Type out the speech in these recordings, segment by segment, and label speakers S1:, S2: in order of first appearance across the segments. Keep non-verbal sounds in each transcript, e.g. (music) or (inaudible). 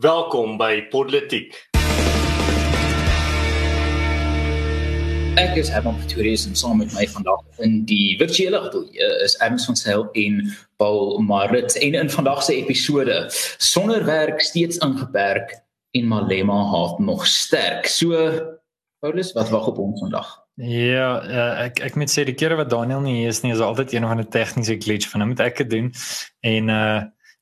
S1: Welkom by Politiek.
S2: Ek is Herman Pretorius en saam met my vandag in die virtuele ateljee is Ernst van Sail en Paul Marit en in vandag se episode sonder werk steeds ingeperk en Malema haat nog sterk. So Paulus, wat wag op ons vandag?
S3: Ja, uh, ek ek moet sê die kere wat Daniel nie hier is nie, is altyd een van die tegniese glitch van hom moet ek dit doen en uh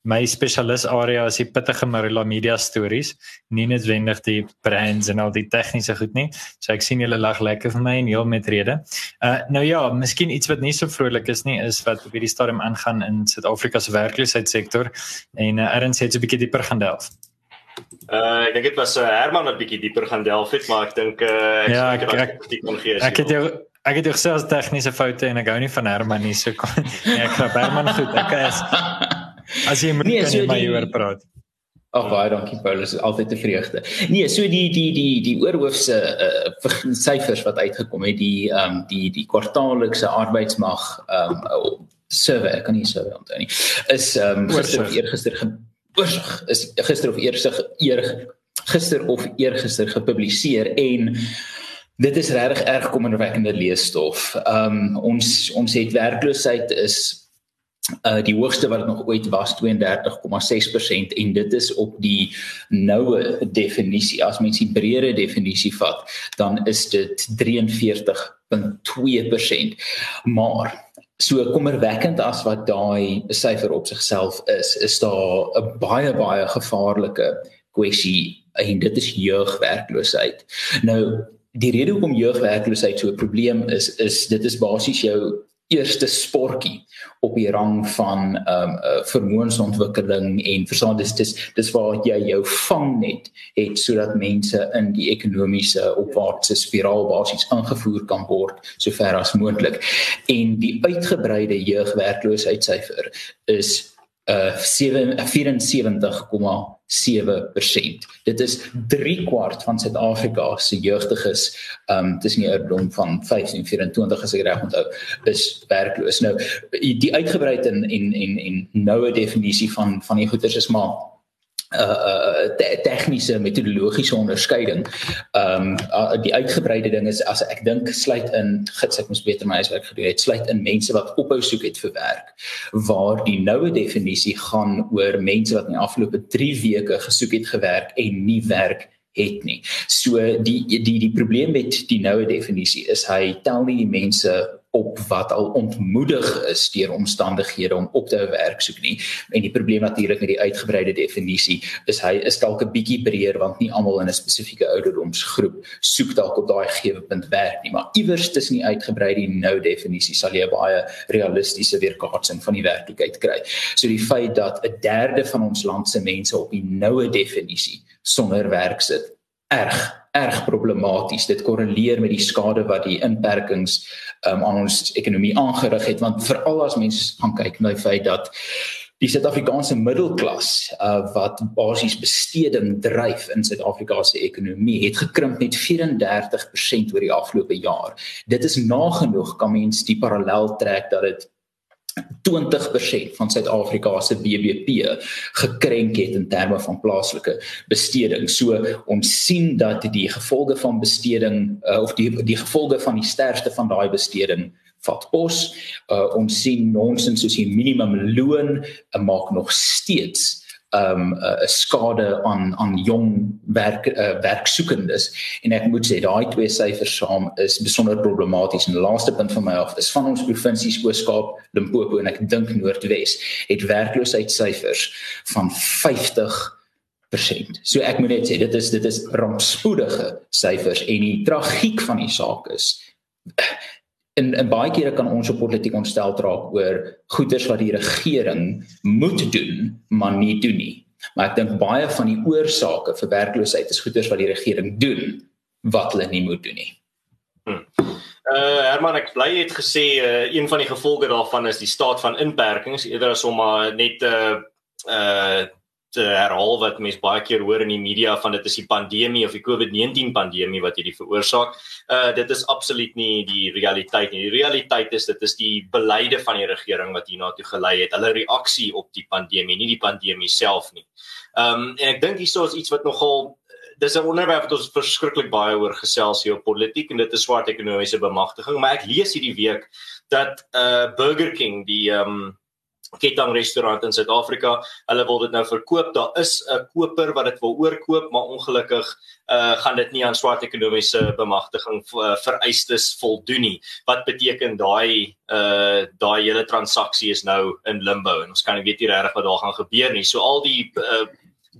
S3: my spesialis area is die pittige Marula Media stories, nie noodwendig die brands en al die tegniese goed nie. So ek sien julle lag lekker vir my en heel met rede. Uh nou ja, miskien iets wat nie so vrolik is nie is wat op hierdie stadium aangaan in Suid-Afrika se werkloosheidsektor en uh, Erns het so 'n bietjie dieper gaan delf.
S1: Uh ek dink dit was uh, Herman wat bietjie dieper gaan delf het, maar ek dink uh ek
S3: ja, ek, ek, ek, ek het jou ek het jou selfs tegniese foute en ek hou nie van Herman nie, so kon, (laughs) nee, ek gaan Herman goed. Ek is As jy moet nee, so my oor praat.
S2: Ag baie dankie Paulus, altyd 'n vreugde. Nee, so die die die die oorhoofse uh, syfers wat uitgekom het, die ehm um, die die kwartaallikse arbeidsmag ehm um, survey, ek kan nie survey onthou nie. Is ehm um, gister of eergister oorsig is gister of eersig eer gister of eergister gepubliseer en dit is regtig erg kommerwekkende leesstof. Ehm um, ons ons het werkloosheid is uh die hoogste wat dit nog ooit was 32,6% en dit is op die noue definisie as mens die breëre definisie vat dan is dit 43.2% maar so kommerwekkend as wat daai syfer op sigself is is daar 'n baie baie gevaarlike kwessie en dit is jeugwerkloosheid. Nou die rede hoekom jeugwerkloosheid so 'n probleem is is dit is basies jou eerste sportjie op die rang van ehm um, uh, vermoënsontwikkeling en verstaan dis dis dis waar jy jou vangnet het sodat mense in die ekonomiese opwaartse spiraal basies ingevoer kan word sover as moontlik. En die uitgebreide jeugwerkloosheidssyfer is uh 74,7%. Dit is 3 kwart van Suid-Afrika se jeugdiges, um tussen die ouderdom van 15 en 24 as ek reg onthou, is werkloos. Nou die uitgebreide en en en noue definisie van van die goeters is maar uh tegniese metodologiese onderskeiding. Ehm um, die uitgebreide ding is as ek dink sluit in gits ek moes beter my huiswerk gedoen het, sluit in mense wat ophou soek het vir werk. Waar die noue definisie gaan oor mense wat in die afgelope 3 weke gesoek het gewerk en nie werk het nie. So die die die probleem met die noue definisie is hy tel nie die mense op wat al ontmoedig is deur omstandighede om op te hou werk soek nie. En die probleem natuurlik met die uitgebreide definisie is hy is dalk 'n bietjie breër want nie almal in 'n spesifieke ouderdomsgroep soek dalk op daai gegewe punt werk nie, maar iewers tussen die uitgebreide en nou definisie sal jy 'n baie realistiese weerkaatsing van die werklikheid kry. So die feit dat 'n derde van ons land se mense op die noue definisie sonder werk sit, erg erg problematies. Dit korreleer met die skade wat die inperkings um, aan ons ekonomie aangerig het want veral as mense gaan kyk na die feit dat die Suid-Afrikaanse middelklas uh, wat basies besteding dryf in Suid-Afrika se ekonomie het gekrimp met 34% oor die afgelope jaar. Dit is nagenoeg kan mens die parallel trek dat dit 20% van Suid-Afrika se BBP gekrenk het in terme van plaaslike besteding. So ons sien dat die gevolge van besteding uh, of die die gevolge van die sterfte van daai besteding vat pos. Uh, ons sien nonsens soos die minimumloon uh, maak nog steeds um 'n uh, skade aan aan jong werk uh, werksoekendes en ek moet sê daai twee syfers saam is besonder problematies en die laaste punt van my af is van ons provinsies Oos-Kaap, Limpopo en ek dink Noordwes het werkloosheidssyfers van 50 persent. So ek moet net sê dit is dit is rampspoedige syfers en die tragiek van die saak is in in baie kere kan ons op politiek ontstel raak oor goeders wat die regering moet doen maar nie doen nie. Maar ek dink baie van die oorsake vir werkloosheid is goeders wat die regering doen wat hulle nie moet doen nie.
S1: Hmm. Uh Herman ek bly het gesê uh, een van die gevolge daarvan is die staat van inperkings eerder as om maar net uh, uh herhaal wat mense baie keer hoor in die media van dit is die pandemie of die COVID-19 pandemie wat hierdie veroorsaak. Uh dit is absoluut nie die realiteit nie. Die realiteit is dit is die beleide van die regering wat hierna toe gelei het. Hulle reaksie op die pandemie, nie die pandemie self nie. Um, en ek dink hierso is iets wat nogal dis 'n onderwerp wat ons verskriklik baie oor gesels hier op politiek en dit is swart ekonomiese bemagtiging, maar ek lees hierdie week dat uh Burger King die um, ketting restaurant in Suid-Afrika. Hulle wil dit nou verkoop. Daar is 'n koper wat dit wil oorkoop, maar ongelukkig uh gaan dit nie aan swart ekonomiese bemagtiging uh, vereistes voldoen nie. Wat beteken daai uh daai hele transaksie is nou in limbo en ons kan nie weet nie regtig wat daar gaan gebeur nie. So al die uh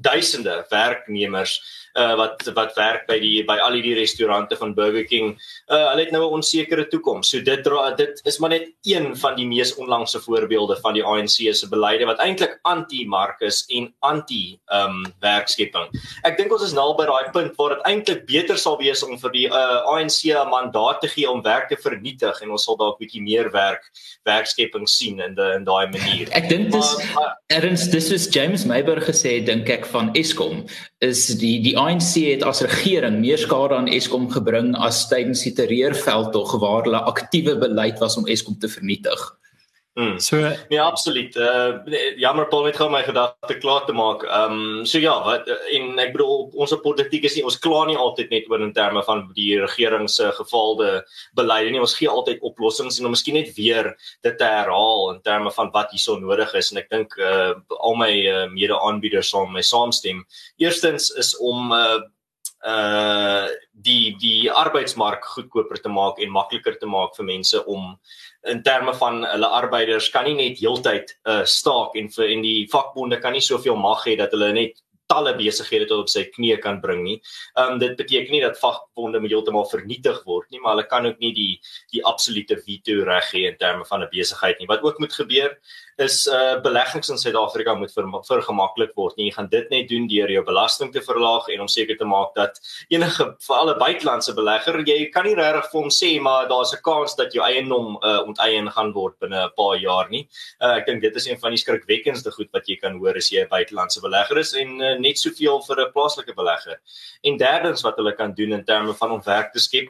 S1: duisende werknemers uh, wat wat werk by die by al die restaurante van Burger King. Uh, hulle het nou 'n onsekere toekoms. So dit dit is maar net een van die mees onlangse voorbeelde van die ANC se beleide wat eintlik anti-mark is en anti um, werkskepping. Ek dink ons is nou by daai punt waar dit eintlik beter sal wees om vir die uh, ANC 'n mandaat te gee om werk te vernietig en ons sal dalk bietjie meer werk werkskepping sien in die in daai manier.
S2: Ek dink dis erns dis is James Meiburg gesê dink ek van Eskom is die die ANC het as regering meer skade aan Eskom gebring as tydens die terreurveldtog waar hulle aktiewe beleid was om Eskom te vernietig.
S1: Mm. So nee absoluut. Uh jammer Paul net gou my gedagte klaar te maak. Ehm um, so ja, wat en ek bedoel ons politiek is nie ons kla nie altyd net oor in terme van die regering se gefaalde beleide nie. Ons gee altyd oplossings en om miskien net weer dit te herhaal in terme van wat hierso nodig is en ek dink uh al my uh, mede-aanbieders sal my saamstem. Eerstens is om uh uh die die arbeidsmark goedkoper te maak en makliker te maak vir mense om in terme van hulle arbeiders kan nie net heeltyd uh staak en vir en die vakbonde kan nie soveel mag hê dat hulle net talle besighede tot op sy knie kan bring nie. Ehm um, dit beteken nie dat vakbonde heeltemal vernietig word nie, maar hulle kan ook nie die die absolute veto reg hê in terme van 'n besigheid nie. Wat ook moet gebeur is uh beleggings in Suid-Afrika moet ver, vergemaklik word. Nie. Jy gaan dit net doen deur jou belasting te verlaag en om seker te maak dat enige vir alle buitelandse belegger, jy kan nie regtig vir hom sê maar daar's 'n kans dat jou eiendom uh onteien gaan word binne 'n paar jaar nie. Uh ek dink dit is een van die skrikwekkendste goed wat jy kan hoor as jy 'n buitelandse belegger is en uh, net soveel vir 'n plaaslike belegger. En derdens wat hulle kan doen in terme van om werk te skep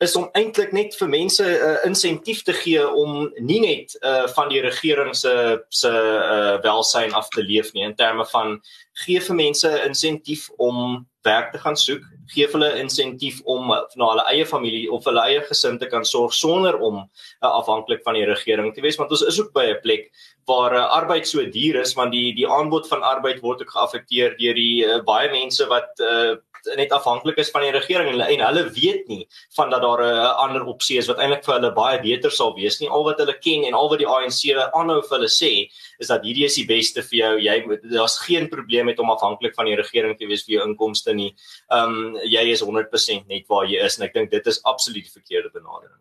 S1: is om eintlik net vir mense 'n uh, insentief te gee om nie net uh, van die regering se se uh, welsyn af te leef nie in terme van gee vir mense insentief om werk te gaan soek, gee hulle insentief om uh, na hulle eie familie of hulle eie gesin te kan sorg sonder om uh, afhanklik van die regering te wees want ons is ook by 'n plek waar uh, arbeid so duur is want die die aanbod van arbeid word ook geaffekteer deur die uh, baie mense wat uh, net afhanklik is van die regering en, en hulle weet nie van dat daar 'n ander opsie is wat eintlik vir hulle baie beter sal wees nie. Al wat hulle ken en al wat die ANC aanhou vir hulle sê is dat hierdie is die beste vir jou. Jy daar's geen probleem met om afhanklik van die regering te wees vir jou inkomste nie. Ehm um, jy is 100% net waar jy is en ek dink dit is absoluut die verkeerde benadering.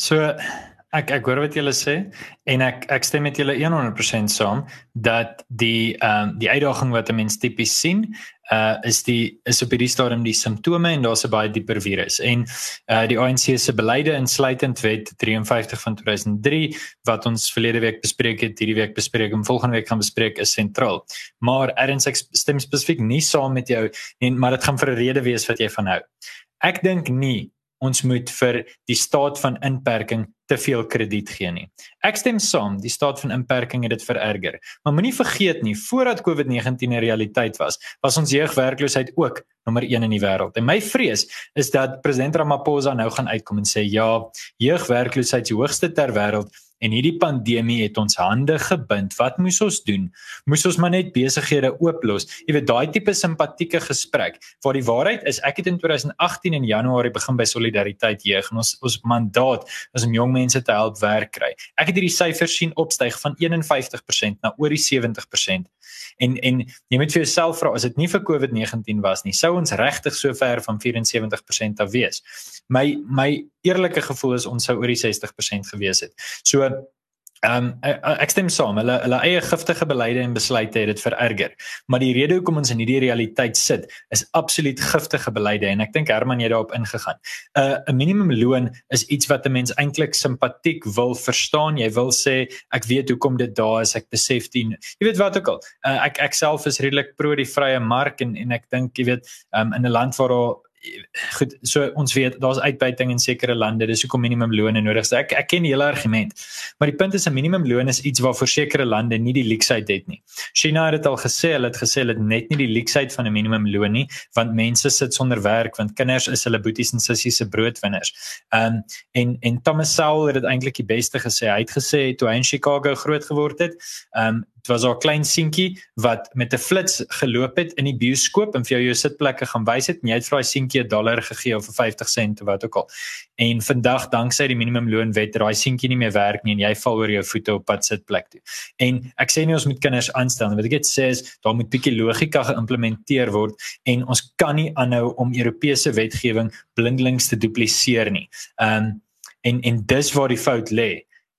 S3: So ek ek hoor wat julle sê en ek ek stem met julle 100% saam dat die ehm um, die uitdaging wat 'n mens tipies sien uh is die is op hierdie stadium die simptome en daar's 'n baie dieper virus. En uh die ANC se beleide insluitend wet 53 van 2003 wat ons verlede week bespreek het hierdie week bespreek en volgende week gaan bespreek is sentraal. Maar erns ek stem spesifiek nie saam met jou en maar dit gaan vir 'n rede wees wat jy van hou. Ek dink nie ons moet vir die staat van inperking te veel krediet gee nie. Ek stem saam, die staat van inperking het dit vererger. Maar moenie vergeet nie, voordat COVID-19 'n realiteit was, was ons jeugwerkloosheid ook nommer 1 in die wêreld. En my vrees is dat president Ramaphosa nou gaan uitkom en sê ja, jeugwerkloosheid is die hoogste ter wêreld en hierdie pandemie het ons hande gebind. Wat moes ons doen? Moes ons maar net besighede ooplos? Jy weet daai tipe simpatieke gesprek. Waar die waarheid is, ek het in 2018 in Januarie begin by Solidariteit Jeug en ons ons mandaat is om jong mense te help werk kry. Ek het hierdie syfers sien opstyg van 51% na oor die 70%. En en jy moet vir jouself vra as dit nie vir COVID-19 was nie, sou ons regtig so ver van 74% af wees. My my eerlike gevoel is ons sou oor die 60% gewees het. So Ehm um, ek stem saam. Hulle hulle eie giftige beleide en besluite het dit vererger. Maar die rede hoekom ons in hierdie realiteit sit, is absoluut giftige beleide en ek dink Herman jy daarop ingegaan. 'n uh, 'n minimumloon is iets wat 'n mens eintlik simpatiek wil verstaan. Jy wil sê ek weet hoekom dit daar is. Ek besef dit. Jy weet wat ook al. Uh, ek ek self is redelik pro die vrye mark en en ek dink jy weet um, in 'n land waar daar goed so ons weet daar's uitbuiting in sekere lande dis hoekom minimumlone nodig is. Ek ek ken die hele argument maar die punt is 'n minimumloon is iets waarvoor sekere lande nie die leksheid het nie. China het dit al gesê hulle het gesê hulle het net nie die leksheid van 'n minimumloon nie want mense sit sonder werk want kinders is hulle boeties en sissies se broodwinners. Um, en en Thomas Sowell het dit eintlik die beste gesê. Hy het gesê toe hy in Chicago groot geword het um, was 'n klein seentjie wat met 'n flits geloop het in die bioskoop en vir jou jou sitplekke gaan wys het en jy het vir daai seentjie 'n dollar gegee of 50 sent of wat ook al. En vandag danksy die minimumloonwet raai seentjie nie meer werk nie en jy val oor jou voete op pad sitplek toe. En ek sê nie ons moet kinders aanstel nie. Wat ek dit sê daar moet bietjie logika geïmplementeer word en ons kan nie aanhou om Europese wetgewing blindelings te dupliseer nie. Ehm um, en en dis waar die fout lê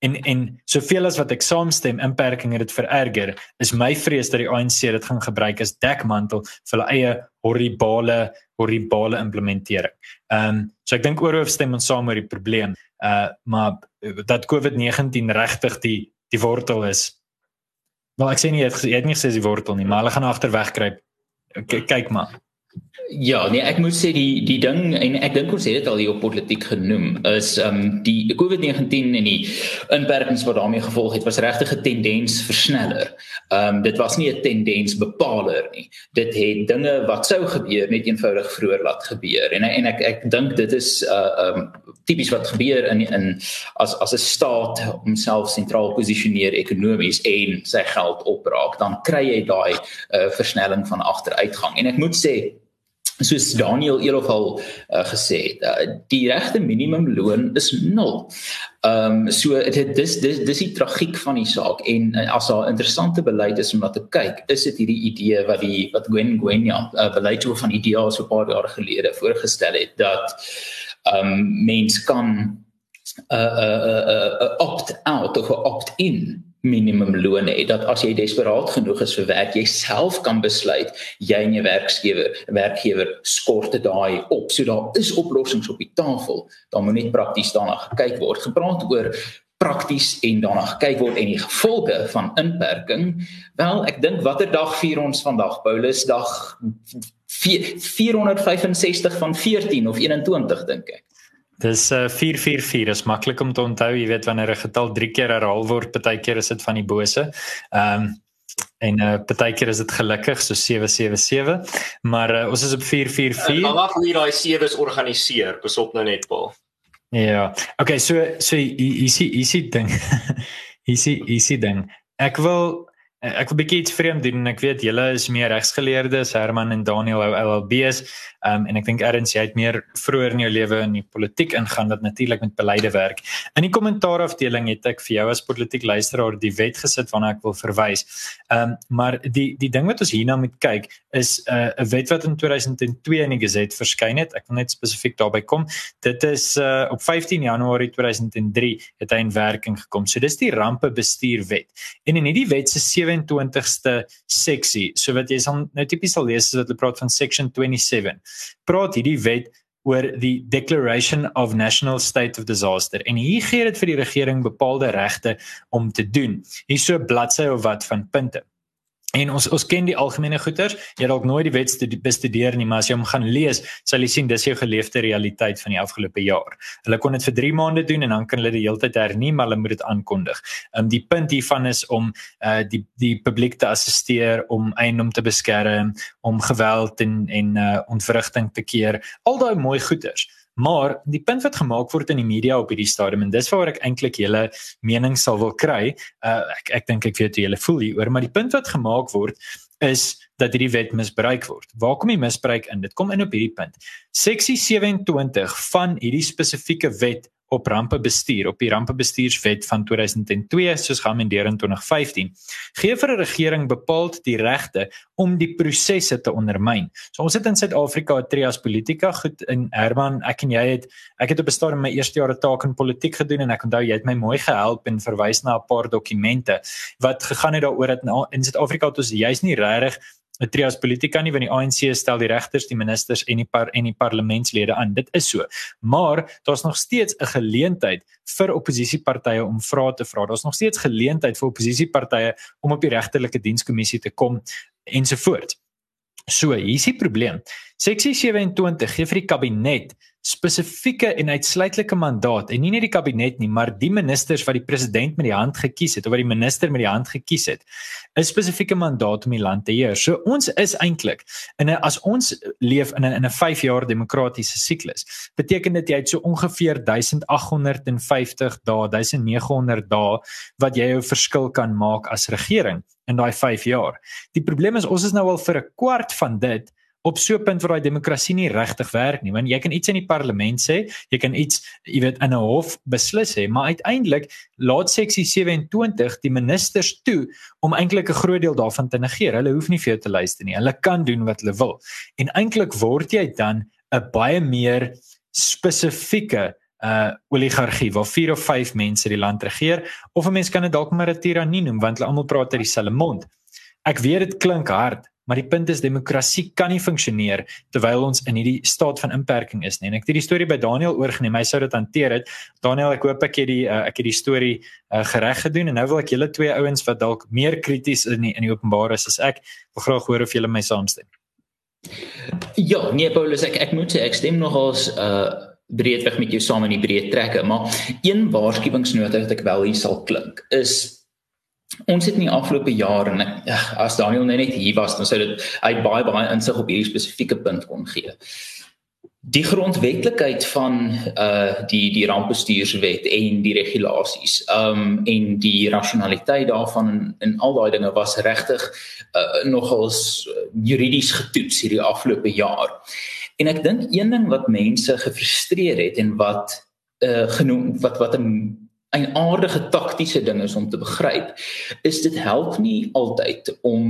S3: en en soveel as wat ek saamstem inperking het dit vererger is my vrees dat die ANC dit gaan gebruik as dekmantel vir hulle eie horribale horribale implementering. Ehm um, so ek dink oorhoof stem ons saam oor die probleem. Uh maar dat COVID-19 regtig die die wortel is. Wel ek sê nie jy het, jy het nie gesê die wortel nie, maar hulle gaan agterweg kruip. Kyk maar.
S2: Ja, nee, ek moet sê die die ding en ek dink ons het dit al hier op politiek genoem is um die COVID-19 en die inperkings wat daarmee gevolg het was regtig 'n tendens versneller. Um dit was nie 'n tendens bepaler nie. Dit het dinge wat sou gebeur net eenvoudig vroeër laat gebeur. En en ek ek dink dit is uh um tipies wat gebeur in in as as 'n staat homself sentraal posisioneer ekonomies en sy geld opraak, dan kry jy daai uh versnelling van agteruitgang. En ek moet sê soos Daniel Elofal uh, gesê het, uh, die regte minimumloon is 0. Ehm um, so dit dis dis dis die tragiek van die saak en uh, as daar interessante beleid is om na te kyk, is dit hierdie idee wat die wat Gwen Gwenya uh, beleid oor van ideaal so 'n paar jaar gelede voorgestel het dat ehm um, mens kan 'n uh, 'n uh, uh, uh, opt out of 'n opt in minimumloon hê dat as jy desperaat genoeg is vir werk jy self kan besluit jy en jou werkgewer werkgewer skort dit daai op. So daar is oplossings op die tafel. Dan moet net prakties daarna gekyk word. Gepraat oor prakties en daarna gekyk word en die gevolge van inperking. Wel ek dink watter dag vier ons vandag Paulus? Dag 465 van 14 of 21 dink ek
S3: Dis uh, 444 is maklik om te onthou, jy weet wanneer 'n getal 3 keer herhaal word, partykeer is dit van die bose. Ehm um, en uh partykeer is dit gelukkig so 777, maar uh, ons is op 444.
S1: Maar wag, hoe daai 7 is organiseer, besop nou net Paul.
S3: Ja. Okay, so so easy easy ding. (laughs) easy easy ding. Ek wil ek wil bietjie iets vreemd doen en ek weet julle is meer regsgeleerdes, Herman en Daniel ou LLB's. Um en ek dink erns jy het meer vroeër in jou lewe in die politiek ingaan wat natuurlik met beleide werk. In die kommentaar afdeling het ek vir jou as politiek luisteraar die wet gesit waarna ek wil verwys. Um maar die die ding wat ons hierna moet kyk is 'n uh, wet wat in 2002 in die Gazette verskyn het. Ek wil net spesifiek daarby kom. Dit is uh op 15 Januarie 2003 het hy in werking gekom. So dis die rampebestuurwet. En in hierdie wet se 27ste seksie, so wat jy sal nou tipies sal lees is dat hulle praat van section 27 praat hierdie wet oor die Declaration of National State of Disaster en hier gee dit vir die regering bepaalde regte om te doen. Hier so bladsy of wat van punte. En ons ons ken die algemene goeters. Jy dalk nooit die wet bestudeer nie, maar as jy hom gaan lees, sal jy sien dis jou geleefde realiteit van die afgelope jaar. Hulle kon dit vir 3 maande doen en dan kan hulle die hele tyd hernie, maar hulle moet dit aankondig. Ehm um, die punt hiervan is om uh die die publiek te assisteer om eiendom te beskerm, om geweld en en uh ontwrigting te keer. Al daai mooi goeters. Maar die punt wat gemaak word in die media op hierdie stadium en dis waar ek eintlik julle mening sal wil kry, uh, ek ek dink ek weet hoe julle voel hieroor, maar die punt wat gemaak word is dat hierdie wet misbruik word. Waar kom die misbruik in? Dit kom in op hierdie punt. Seksie 27 van hierdie spesifieke wet op rampebestuur op die rampebestuurswet van 2002 soos geamendeer in 2015 gee vir 'n regering bepaald die regte om die prosesse te ondermyn. So ons het in Suid-Afrika 'n trias politika goed in Herman ek en jy het ek het op 'n stadium my eerste jare taak in politiek gedoen en ek onthou jy het my mooi gehelp en verwys na 'n paar dokumente wat gegaan het daaroor dat in Suid-Afrika het ons juis nie regtig 'n trias politika nie want die ANC stel die regters, die ministers en die par en die parlementslede aan. Dit is so. Maar daar's nog steeds 'n geleentheid vir oppositiepartye om vrae te vra. Daar's nog steeds geleentheid vir oppositiepartye om op die regterlike dienskommissie te kom ensovoorts. So, hier is die probleem. Seksie 27 gee vir die kabinet spesifieke en uitsluitlike mandaat en nie net die kabinet nie, maar die ministers wat die president met die hand gekies het of wat die minister met die hand gekies het, 'n spesifieke mandaat om die land te heer. So ons is eintlik in 'n as ons leef in 'n in 'n 5 jaar demokratiese siklus, beteken dit jy het so ongeveer 1850 dae, 1900 dae wat jy jou verskil kan maak as regering in daai 5 jaar. Die probleem is ons is nou al vir 'n kwart van dit op so 'n punt waar daai demokrasie nie regtig werk nie. Want jy kan iets in die parlement sê jy kan iets jy weet in 'n hof beslis hê maar uiteindelik laat seksie 27 die ministers toe om eintlik 'n groot deel daarvan te negeer. Hulle hoef nie vir jou te luister nie. Hulle kan doen wat hulle wil. En eintlik word jy dan 'n baie meer spesifieke uh oligargie waar vier of vyf mense die land regeer of 'n mens kan dit dalk maar 'n tirannie noem want hulle almal praat uit dieselfde mond ek weet dit klink hard Maar die punt is demokrasie kan nie funksioneer terwyl ons in hierdie staat van inperking is nie. En ek het hierdie storie by Daniel oorgeneem. Hy sou dit hanteer het. Daniel, ek hoop ek het die uh, ek het die storie uh, gereg gedoen en nou wil ek julle twee ouens wat dalk meer krities in die, in die openbaar is as ek, wil graag hoor of julle my saamstem.
S2: Ja, nee Paulus, ek ek moet sê ek stem nogals uh breedweg met jou saam in die breë trekke, maar een waarskuwingsnota wat ek wel hier sal klink is Ons het in die afgelope jare en ag as Daniel nou net hier was dan sou dit hy baie baie insig op hierdie spesifieke punt kon gee. Die grondwetlikheid van uh die die rampbestuurswet en die regulasies um en die rasionaliteit daarvan en, en al daai dinge was regtig uh, nogals juridies getoets hierdie afgelope jaar. En ek dink een ding wat mense gefrustreer het en wat uh genoem wat wat 'n 'n aardige taktiese ding is om te begryp, is dit help nie altyd om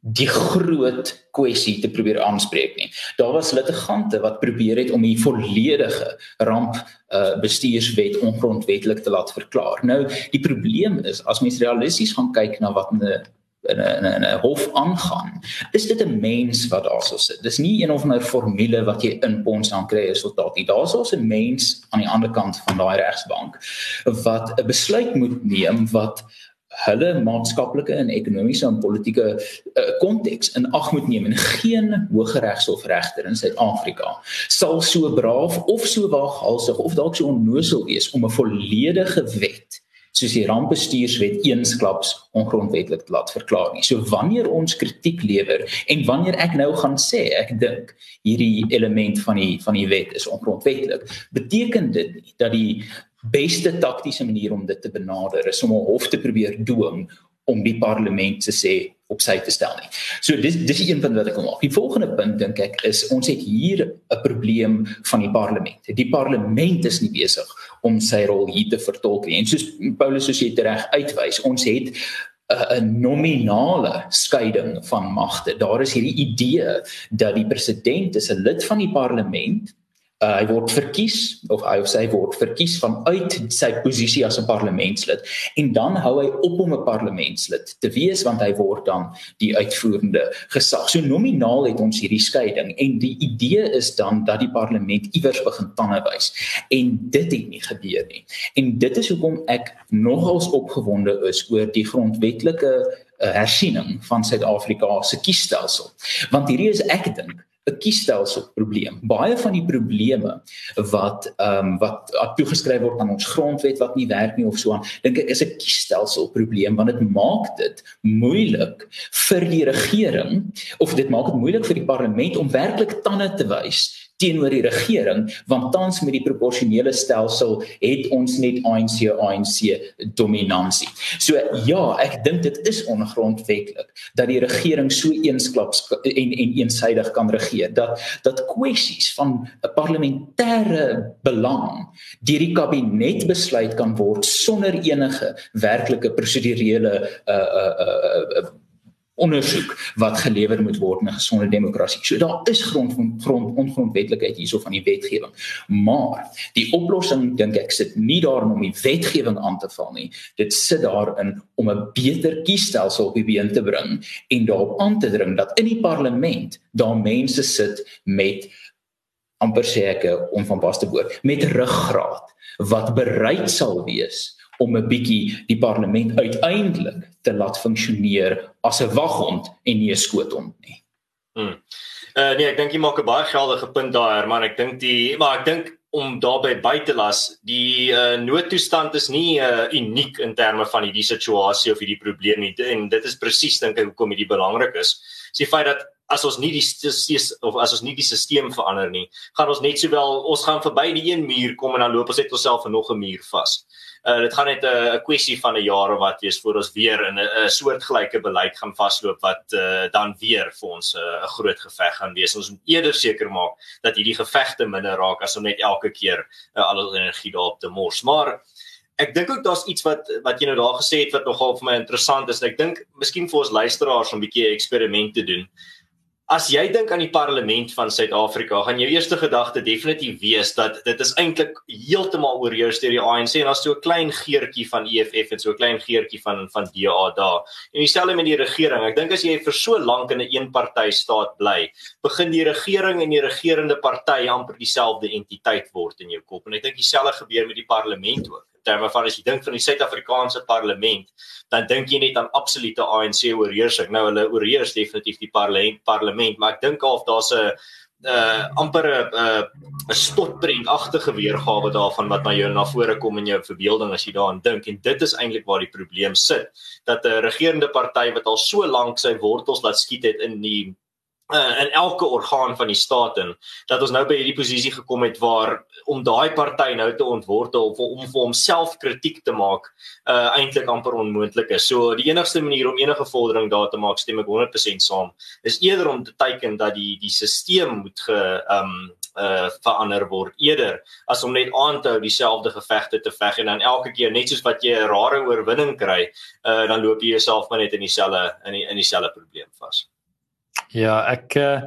S2: die groot kwessie te probeer aanspreek nie. Daar was litigante wat probeer het om die volledige ramp uh, bestuurswet ongrondwetlik te laat verklaar. Nou, die probleem is as mens realisties gaan kyk na wat 'n in 'n in 'n hof aangaan. Is dit 'n mens wat daarso sit? Dis nie een of ander formule wat jy inpons dan kry 'n resultaat nie. Daar's also 'n mens aan die ander kant van daai regsbank wat 'n besluit moet neem wat hulle maatskaplike en ekonomiese en politieke uh, konteks in ag moet neem en geen hooggeregshof regter in Suid-Afrika sal so braaf of so waaghalsig of dalk so onnosel wees om 'n volledige wet soos die rampbestuurswet eensklaps ongrondwetlik laat verklaar nie. So wanneer ons kritiek lewer en wanneer ek nou gaan sê ek dink hierdie element van die van die wet is ongrondwetlik, beteken dit nie dat die beste taktiese manier om dit te benader is om 'n hof te probeer dwing om die parlement te sê op sy te stel nie. So dis dis is een punt wat ek wil maak. Die volgende punt dink ek is ons het hier 'n probleem van die parlement. Die parlement is nie besig om sy rol hier te vertolk nie. En soos Paulus soos jy reg uitwys, ons het 'n nominale skeiding van magte. Daar is hierdie idee dat die president is 'n lid van die parlement uh, hy word verkies of hy of sy word verkies vanuit sy posisie as 'n parlementslid en dan hou hy op om 'n parlementslid te wees want hy word dan die uitvoerende gesag. So nominaal het ons hierdie skeiding en die idee is dan dat die parlement iewers begin tande wys en dit het nie gebeur nie. En dit is hoekom ek nogals opgewonde is oor die grondwetlike uh, hersiening van Suid-Afrika se kiesstelsel. Want hierdie is ek dink 'n kiesstelsel probleem. Baie van die probleme wat ehm um, wat toegeskryf word aan ons grondwet wat nie werk nie of so aan, dink ek is 'n kiesstelsel probleem want dit maak dit moeilik vir die regering of dit maak dit moeilik vir die parlement om werklik tande te wys teenoor die regering want tans met die proporsionele stelsel het ons net ANC ANC dominansie. So ja, ek dink dit is ongrondwetlik dat die regering so eensklaps en en eensydig kan regeer dat dat kwessies van 'n parlementêre belang deur die kabinet besluit kan word sonder enige werklike prosedurele uh uh uh, uh ondersoek wat gelewer moet word in 'n gesonde demokrasie. So daar is grond van grond ongrondwetlikheid hierso van die wetgewing. Maar die oplossing dink ek sit nie daarin om die wetgewing aan te val nie. Dit sit daarin om 'n beter kiesstelsel op die been te bring en daarop aan te dring dat in die parlement daar mense sit met amper seker om van pas te boor met ruggraat wat bereid sal wees om 'n bietjie die parlement uiteindelik te laat funksioneer as 'n waghond en nie 'n skoothond nie.
S1: Hmm. Uh nee, ek dink jy maak 'n baie geldige punt daar, man. Ek dink die maar ek dink om daarbey by te las, die uh noodtoestand is nie uh uniek in terme van hierdie situasie of hierdie probleem nie. En dit is presies dink ek hoekom dit belangrik is. Dis die feit dat as ons nie die of as ons nie die stelsel verander nie, gaan ons net sowel ons gaan verby die een muur kom en dan loop ons net onsself in nog 'n muur vas uh, dit gaan net 'n uh, kwessie van 'n jaar of wat wees voor ons weer in 'n soortgelyke beleid gaan vasloop wat uh, dan weer vir ons 'n uh, groot geveg gaan wees. Ons moet eerder seker maak dat hierdie gevegte minder raak as om net elke keer uh, al ons energie daarop te mors. Maar ek dink ook daar's iets wat wat jy nou daar gesê het wat nogal vir my interessant is. Ek dink miskien vir ons luisteraars om 'n bietjie eksperiment te doen. As jy dink aan die parlement van Suid-Afrika, gaan jou eerste gedagte definitief wees dat dit is eintlik heeltemal oorheers deur die ANC en daar's so 'n klein geurtjie van EFF en so 'n klein geurtjie van van DA daar. En dieselfde met die regering. Ek dink as jy vir so lank in 'n eenpartytjie staat bly, begin die regering en die regerende party amper dieselfde entiteit word in jou kop. En ek dink dieselfde gebeur met die parlement ook terme van as jy dink van die Suid-Afrikaanse parlement, dan dink jy net aan absolute ANC oorheersing. Nou hulle oorheers definitief die parlement, parlement, maar ek dink of daar's 'n uh amper 'n 'n 'n stotprentagtige weergawe daarvan wat na jou na vore kom in jou verbeelding as jy daaraan dink en dit is eintlik waar die probleem sit dat 'n regerende party wat al so lank sy wortels laat skiet het in die uh, in elke orgaan van die staat in dat ons nou by hierdie posisie gekom het waar om daai party nou te ontwortel of om vir homself kritiek te maak uh eintlik amper onmoontlik is. So die enigste manier om enige vordering daar te maak stem ek 100% saam is eerder om te teiken dat die die stelsel moet ge um uh verander word eerder as om net aan te hou dieselfde gevegte te veg en dan elke keer net soos wat jy 'n rare oorwinning kry uh dan loop jy jouself maar net in dieselfde in die in dieselfde probleem vas.
S3: Ja, ek uh,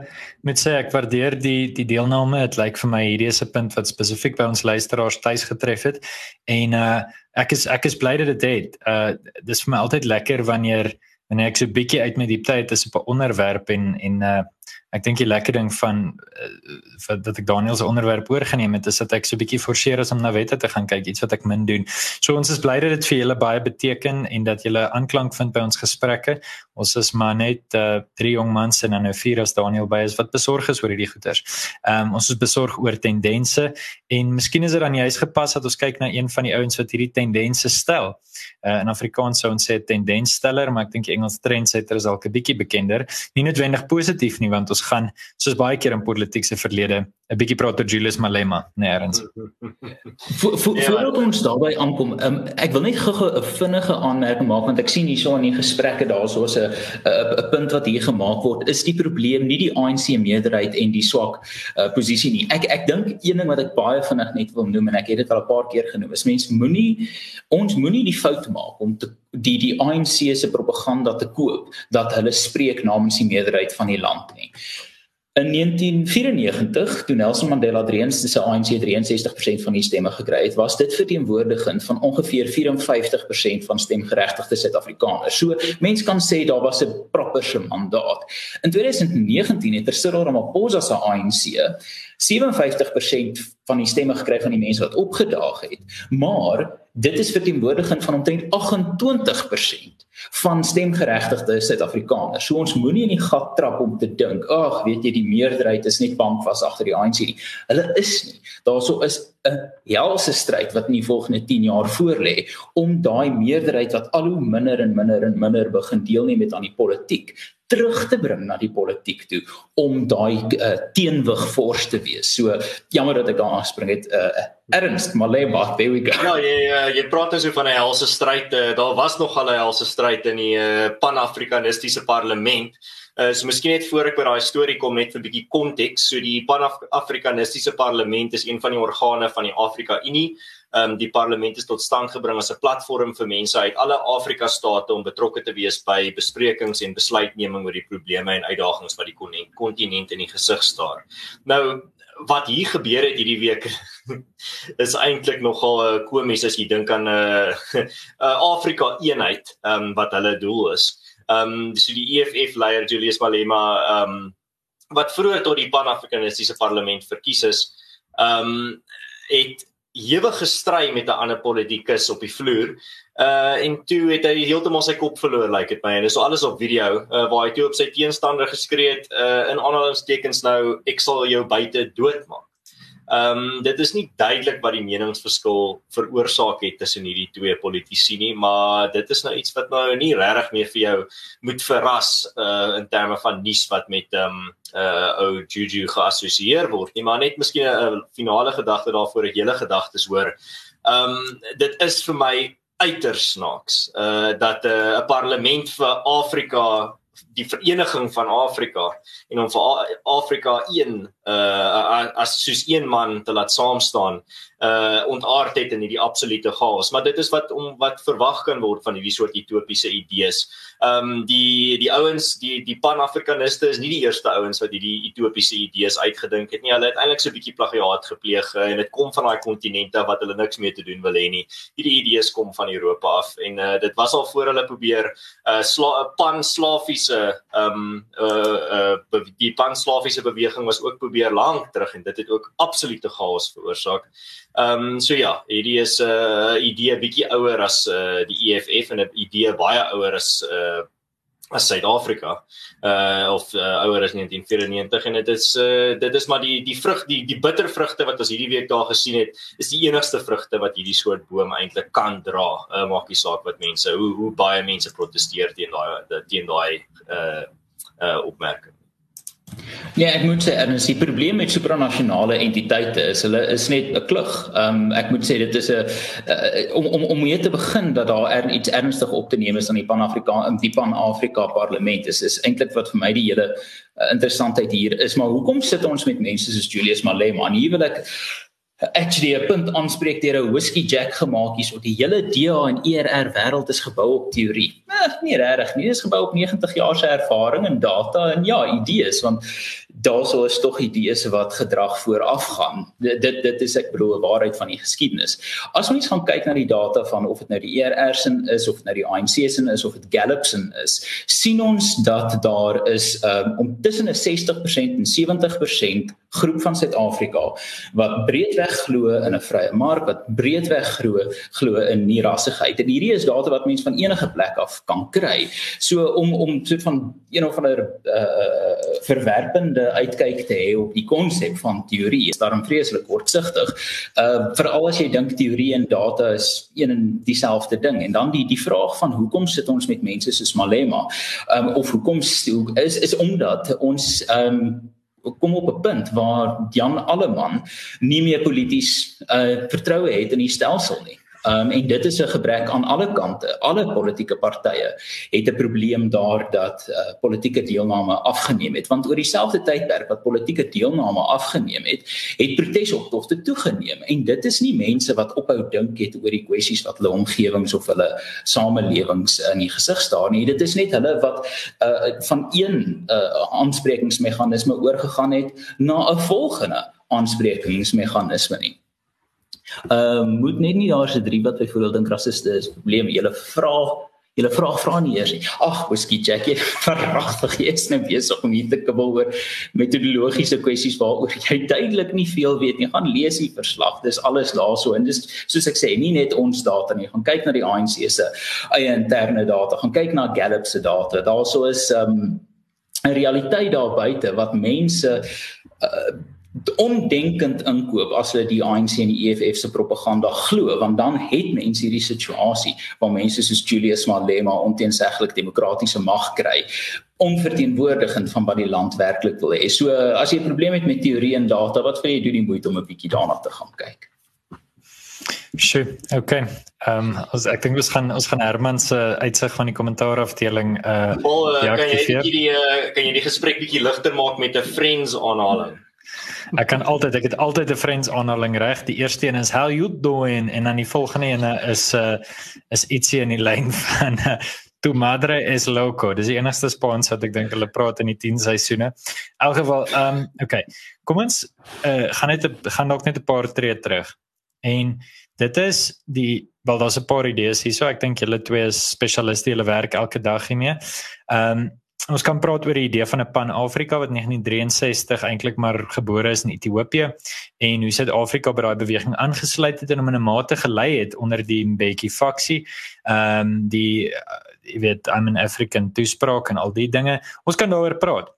S3: moet sê ek waardeer die die deelname. Dit lyk vir my hierdie is 'n punt wat spesifiek by ons luisteraars tuis getref het. En uh ek is ek is bly dat dit het. Uh dis vir my altyd lekker wanneer wanneer ek so 'n bietjie uit my diepte uit is op 'n onderwerp en en uh ek dink die lekker ding van uh, dat ek Daniel se onderwerp oorgeneem het is dat ek so 'n bietjie forceer is om na wette te gaan kyk iets wat ek min doen. So ons is bly dat dit vir julle baie beteken en dat julle aanklank vind by ons gesprekke. Ons is maar net uh, drie jong mans en dan nou vier as Daniel by is wat besorg is oor hierdie goeters. Ehm um, ons is besorg oor tendense en miskien is dit dan juist gepas dat ons kyk na een van die ouens wat hierdie tendense stel. Uh, in Afrikaans sou ons sê tendenssteller, maar ek dink die Engels trendsetter is dalk 'n bietjie bekender. Nie noodwendig positief nie want ons gaan soos baie keer in politiek se verlede 'n bietjie praat oor Julius Malema nêrens.
S2: Ja. (laughs) Voordat ons daarbey aankom, um, ek wil net gou 'n vinnige aanmerking maak want ek sien hierso in die gesprekke daarso 'n 'n punt wat hier gemaak word, is die probleem nie die ANC meerderheid en die swak uh, posisie nie. Ek ek dink een ding wat ek baie vinnig net wil noem en ek het dit al 'n paar keer genoem, is mense moenie ons moenie die fout maak om te die die ANC se propaganda te koop dat hulle spreek namens die meerderheid van die land nie. In 1994, toe Nelson Mandela dreens se ANC 63% van die stemme gekry het, was dit verteenwoordigend van ongeveer 54% van stemgeregtigde Suid-Afrikaners. So mense kan sê daar was 'n proper se mandaat. In 2019 het Cyril Ramaphosa se ANC 57% van die stemme gekry van die mense wat opgedaag het. Maar dit is verteenwoordigend van omtrent 28% van stemgeregtigde Suid-Afrikaners. So ons moenie in die gat trap om te dink, ag, weet jy, die meerderheid is net bang vas agter die ANC nie. Hulle is nie. Daarso is 'n helse stryd wat in die volgende 10 jaar voorlê om daai meerderheid wat al hoe minder en minder en minder begin deelneem met aan die politiek terug te bring na die politiek toe om daai uh, teenwig fors te wees. So jammer dat ek daar aanspring het. Uh, Ernst Malema, there we go.
S1: Ja, jy jy praat dus van 'n helse stryd. Uh, daar was nog al 'n helse stryd in die uh, Pan-Afrikanistiese parlement. Uh, so miskien net voor ek by daai storie kom net vir 'n bietjie konteks. So die Pan-Afrikanistiese parlement is een van die organe van die Afrika Unie. Ehm um, die parlement is tot stand gebring as 'n platform vir mense uit alle Afrika state om betrokke te wees by besprekings en besluitneming oor die probleme en uitdagings wat die kontinent in die gesig staar. Nou wat hier gebeur het hierdie week (laughs) is eintlik nogal uh, komies as jy dink aan (laughs) 'n uh, uh, Afrika eenheid ehm um, wat hulle doel is. Ehm um, so die EFF leier Julius Malema ehm um, wat vroeër tot die Pan-Afrikanistiese parlement verkies is, ehm um, het hewig gestry met 'n ander politikus op die vloer. Uh en toe het hy heeltemal sy kop verloor lyk like dit my en dis alles op video uh, waar hy toe op sy teenstander geskree het uh in aanhalingstekens nou ek sal jou buite doodmaak. Ehm um, dit is nie duidelik wat die meningsverskil veroorsaak het tussen hierdie twee politici nie, maar dit is nou iets wat nou nie regtig meer vir jou moet verras uh in terme van nuus wat met ehm um, uh ou Juju geassosieer word nie, maar net miskien 'n finale gedagte daarvoor ek hele gedagtes hoor. Ehm um, dit is vir my uiters snaaks uh dat 'n uh, parlement vir Afrika die vereniging van Afrika en om vir Afrika een uh as soos een man te laat saam staan uh ontaard het in hierdie absolute chaos maar dit is wat om wat verwag kan word van hierdie soort utopiese idees. Um, die die ouens die die pan-afrikaniste is nie die eerste ouens wat hierdie utopiese idees uitgedink het nie. Hulle het eintlik so 'n bietjie plagiaat gepleeg uh, en dit kom van daai kontinente wat hulle niks mee te doen wil hê nie. Hierdie idees kom van Europa af en uh dit was al voor hulle probeer uh sla, pan-slaviese ehm um, uh uh die pan-slaviese beweging was ook probeer lank terug en dit het ook absolute chaos veroorsaak. Ehm um, so ja, hierdie is 'n uh, idee bietjie ouer as uh, die EFF en 'n idee baie ouer as uh, as Suid-Afrika. Uh of uh, ouer as 1994 en dit is uh, dit is maar die die vrug die die bittervrugte wat ons hierdie week daar gesien het, is die enigste vrugte wat hierdie soort boom eintlik kan dra. Uh maak nie saak wat mense hoe hoe baie mense proteseer teen daai teen daai uh uh opmerking.
S2: Ja, ek moet sê erns die probleem met supranasionale entiteite is hulle is net 'n klug. Ehm um, ek moet sê dit is 'n uh, om om om mee te begin dat daar er iets ernstig op te neem is aan die Pan-Afrika in die Pan-Afrika Parlement is is eintlik wat vir my die hele uh, interessantheid hier is, maar hoekom sit ons met mense soos Julius Malema? En hier wil ek actually 'n punt aanspreek deur 'n whisky jack gemaak hier so die hele DA en ERR wêreld is gebou op teorie. Nee, nie regtig nie, dit is gebou op 90 jaar se ervaring en data en ja, idees want daarso is tog idees wat gedrag vooraf gaan. Dit dit, dit is ek bedoel 'n waarheid van die geskiedenis. As ons gaan kyk na die data van of dit nou die ERR se is of nou die se is of dit Gallup se is, sien ons dat daar is um, om tussen 'n 60% en 70% groep van Suid-Afrika wat breedweg glo in 'n vrye mark, wat breedweg glo glo in nie rassigheid. En hierdie is data wat mense van enige plek af kan kry. So om om so van een of ander uh verwerpende uitkyk te hê op die konsep van teorie is daarom vreeslik kortsigtig. Uh veral as jy dink teorie en data is een en dieselfde ding. En dan die die vraag van hoekom sit ons met mense soos Malema? Um of hoekom is is omdat ons um kom op 'n punt waar Jan Alleman nie meer polities uh vertroue het in die stelsel nie. Um en dit is 'n gebrek aan alle kante. Alle politieke partye het 'n probleem daar dat uh, politieke deelname afgeneem het want oor dieselfde tydperk wat politieke deelname afgeneem het, het protesoptogte toegeneem en dit is nie mense wat ophou dink het oor die kwessies wat hulle omgewings of hulle samelewings in die gesig staar nie. Dit is net hulle wat uh, van een uh, aansprekingsmeganisme oorgegaan het na 'n volgende aansprekingsmeganisme nie. Ehm uh, moet net nie daar se drie wat byvoorbeeld dink rassiste is probleme. Julle vra julle vra vra nie eers nie. Ag, whisky Jackie, verragtig jy is nou besig om hier te kibbel oor metodologiese kwessies waaroor jy duidelik nie veel weet nie. Gaan lees die verslag. Dis alles daarso en dis soos ek sê, nie net ons data nie. Gaan kyk na die ANC se eie interne data. Gaan kyk na Gallup se data. Daarso is ehm um, 'n realiteit daar buite wat mense uh, ondenkend inkoop as hulle die ANC en die EFF se propaganda glo want dan het mense hierdie situasie waar mense soos Julius Malema onteenseglik demokratiese mag kry onverteenwoordigend van wat die land werklik wil hê. So as jy 'n probleem het met teorie en data, wat vir jy doen die moeite om 'n bietjie daarna te gaan kyk.
S3: Sjoe, okay. Ehm um, as ek dink ons gaan ons gaan Herman se uitsig van die kommentaar afdeling uh
S1: well, uh, kan jy die uh, kan jy die gesprek bietjie ligter maak met 'n friends aanhaling?
S3: Ek kan altyd ek het altyd 'n friends aanhaling reg. Die eerste een is how you doing en dan die volgende een is uh is ietsie in die (laughs) lyn van uh, tu madre es loco. Dis die enigste Spaans wat ek dink hulle praat in die 10 seisoene. In elk geval, ehm um, okay. Kom ons uh gaan net gaan dalk net 'n paar tree terug. En dit is die wel daar's 'n paar idees hierso. Ek dink julle twee is spesialiste, julle werk elke dag hiermee. Ehm um, ons kan praat oor die idee van 'n Pan-Afrika wat 1963 eintlik maar gebore is in Ethiopië en hoe Suid-Afrika by daai beweging aangesluit het en hom in 'n mate gelei het onder die Mbeki faksie. Ehm um, die jy weet I'm an African toespraak en al die dinge. Ons kan daaroor praat.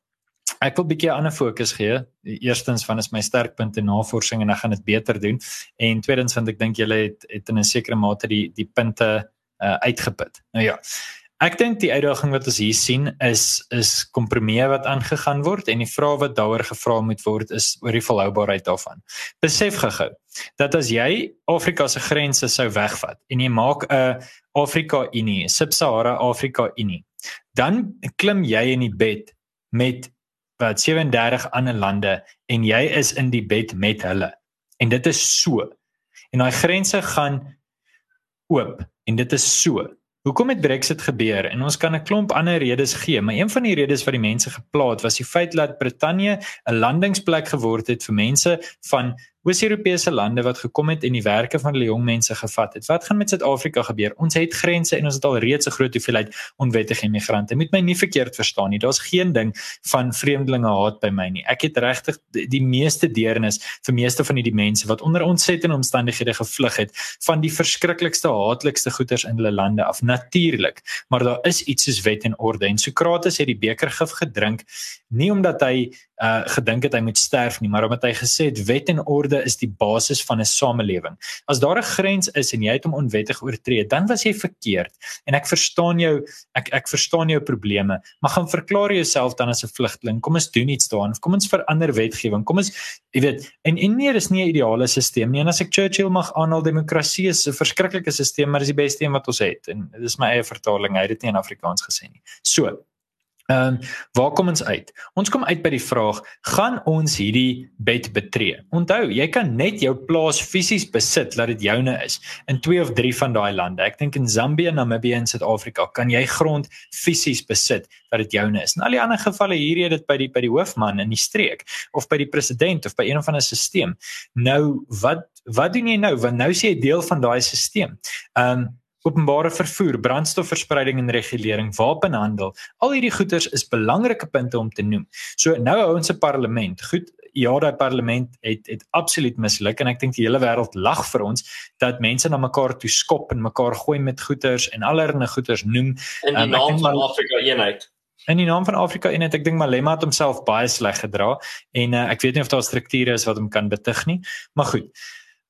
S3: Ek wil 'n bietjie 'n ander fokus gee. Eerstens van is my sterkpunte navorsing en ek gaan dit beter doen. En tweedens want ek dink julle het het in 'n sekere mate die die punte uh, uitgeput. Nou ja. Ek dink die uitdaging wat ons hier sien is is kompromieë wat aangegaan word en die vraag wat daaroor gevra moet word is oor die volhoubaarheid daarvan. Besef gehou dat as jy Afrika se grense sou wegvat en jy maak 'n Afrika Unie, Sub-Sahara Afrika Unie, dan klim jy in die bed met wat 37 ander lande en jy is in die bed met hulle. En dit is so. En daai grense gaan oop en dit is so. Hoekom het Brexit gebeur? En ons kan 'n klomp ander redes gee, maar een van die redes wat die mense geplaat was die feit dat Brittanje 'n landingsplek geword het vir mense van Oos-Europese lande wat gekom het en die werke van hulle jong mense gevat het. Wat gaan met Suid-Afrika gebeur? Ons het grense en ons het al reeds 'n groot hoeveelheid onwettige immigrante. Moet my nie verkeerd verstaan nie. Daar's geen ding van vreemdelinge haat by my nie. Ek het regtig die, meeste deernis vir meeste van hierdie mense wat onder ontsettende omstandighede gevlug het van die verskriklikste haatlikste goeters in hulle lande af. Natuurlik, maar daar is iets soos wet en orde. En Sokrates het die beker gif gedrink nie omdat hy uh gedink het hy moet sterf nie, maar omdat hy gesê het wet en orde is die basis van 'n samelewing. As daar 'n grens is en jy het hom onwettig oortree, dan was jy verkeerd. En ek verstaan jou, ek ek verstaan jou probleme, maar gaan verklaar jouself dan as 'n vlugteling. Kom ons doen iets daaraan. Kom ons verander wetgewing. Kom ons, jy weet, en en nee, dis nie 'n ideale stelsel nie. En as ek Churchill mag aanhaal, demokrasie is 'n verskriklike stelsel, maar dis die beste een wat ons het. En dis my eie vertaling. Hy het dit nie in Afrikaans gesê nie. So, Ehm um, waar kom ons uit? Ons kom uit by die vraag: gaan ons hierdie bed betree? Onthou, jy kan net jou plaas fisies besit dat dit joune is in twee of drie van daai lande. Ek dink in Zambië, Namibië en Suid-Afrika kan jy grond fisies besit dat dit joune is. In al die ander gevalle hier het dit by die by die hoofman in die streek of by die president of by een of ander stelsel. Nou wat wat doen jy nou? Want nou is jy deel van daai stelsel. Ehm um, openbare vervoer, brandstofverspreiding en regulering, wapenhandel. Al hierdie goeders is belangrike punte om te noem. So nou hou ons 'n parlement. Goed, ja, daai parlement het het absoluut misluk en ek dink die hele wêreld lag vir ons dat mense na mekaar toe skop en mekaar gooi met goeders en allerlei goeders noem
S1: in die um, naam van Afrika eenheid.
S3: In die naam van Afrika eenheid, ek dink Malema het homself baie sleg gedra en uh, ek weet nie of daar strukture is wat hom kan betug nie, maar goed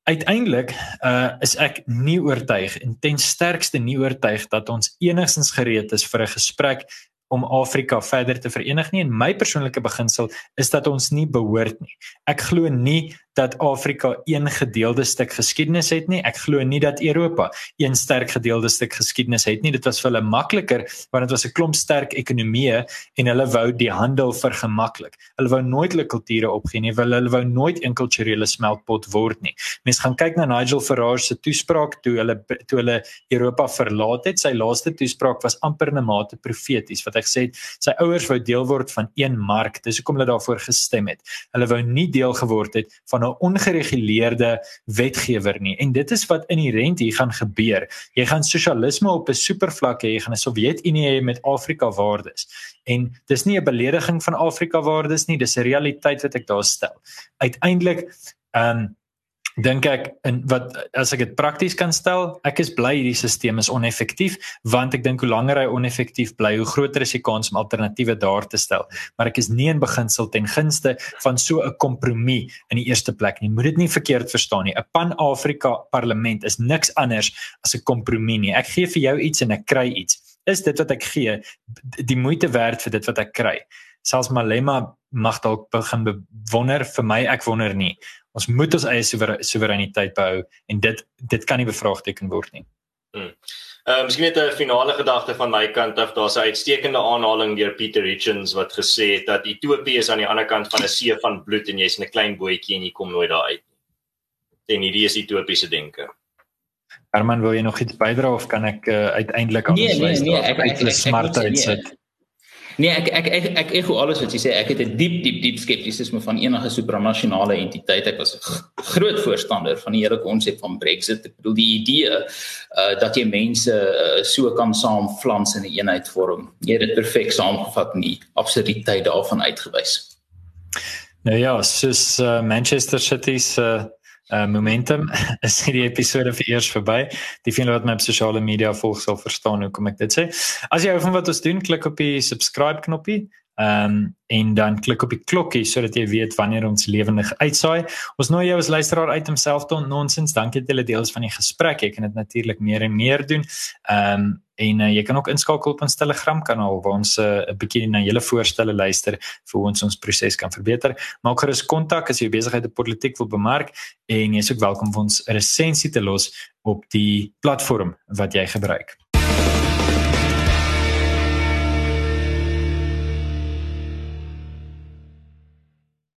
S3: uiteindelik uh is ek nie oortuig en ten sterkste nie oortuig dat ons enigstens gereed is vir 'n gesprek om Afrika verder te verenig nie en my persoonlike beginsel is dat ons nie behoort nie. Ek glo nie dat Afrika een gedeelde stuk geskiedenis het nie. Ek glo nie dat Europa een sterk gedeelde stuk geskiedenis het nie. Dit was vir hulle makliker want dit was 'n klomp sterk ekonomieë en hulle wou die handel vergemaklik. Hulle wou nooit hulle kulture opgee nie. Hulle hulle wou nooit 'n kulturele smeltpot word nie. Mense gaan kyk na Nigel Farage se toespraak toe hulle toe hulle Europa verlaat het. Sy laaste toespraak was amper 'n mate profeties wat hy gesê het sy ouers wou deel word van een mark. Dis hoekom hulle daarvoor gestem het. Hulle wou nie deel geword het van 'n ongereguleerde wetgewer nie. En dit is wat inherent hier gaan gebeur. Jy gaan sosialisme op 'n supervlak hê, jy gaan 'n Sowjetunie hê met Afrika waardes. En dis nie 'n belediging van Afrika waardes nie, dis 'n realiteit wat ek daar stel. Uiteindelik, ehm um, dink ek in wat as ek dit prakties kan stel, ek is bly hierdie stelsel is oneffektief want ek dink hoe langer hy oneffektief bly, hoe groter is die kans om alternatiewe daar te stel. Maar ek is nie in beginsel ten gunste van so 'n kompromie in die eerste plek nie. Moet dit nie verkeerd verstaan nie. 'n Pan-Afrika parlement is niks anders as 'n kompromie nie. Ek gee vir jou iets en ek kry iets. Is dit wat ek gee die moeite werd vir dit wat ek kry? Selfs Malema mag dalk begin wonder vir my ek wonder nie ons moet ons eie soewereiniteit behou en dit dit kan nie bevraagteken word nie.
S1: Hmm. Ehm uh, miskien net 'n finale gedagte van my kant af. Daar's 'n uitstekende aanhaling deur Peter Richards wat gesê het dat Ethiopië is aan die ander kant van 'n see van bloed en jy's 'n klein bootjie en jy kom nooit daar uit nie. En hierdie is Ethiopiese denke.
S3: Herman, wil jy nog iets bydra of kan ek uh, uiteindelik
S2: aan nee, nee, nee, ek
S3: ek ek smart uitsit? Nee,
S2: Nee, ek ek ek ek ek hoe alles wat jy sê, ek het 'n diep diep diep skeptisisme van enige supranasionale entiteit. Ek was 'n groot voorstander van die hele konsep van Brexit. Ek bedoel die idee uh dat jy mense uh, so kan saamflans in 'n eenheid vorm. Jy het dit perfek saamgevat in die absurditeit daarvan uitgewys.
S3: Nou ja, soos uh, Manchester City se uh, uh, momentum (laughs) is hierdie episode vir eers verby. Die van wat my op sosiale media volg sal verstaan hoekom ek dit sê. As jy hou van wat ons doen, klik op die subscribe knoppie. Ehm um, en dan klik op die klokkie sodat jy weet wanneer ons lewendig uitsaai. Ons nooi jou as luisteraar uit om self te nonsens. Dankie dat jy deel is van die gesprek. Jy kan dit natuurlik meer en meer doen. Ehm um, en uh, jy kan ook inskakel op ons Telegram kanaal waar ons eh, 'n uh, bietjie na julle voorstelle luister vir hoe ons ons proses kan verbeter. Maak gerus kontak as jy besigheid op politiek wil bemark en jy is ook welkom om ons 'n resensie te los op die platform wat jy gebruik.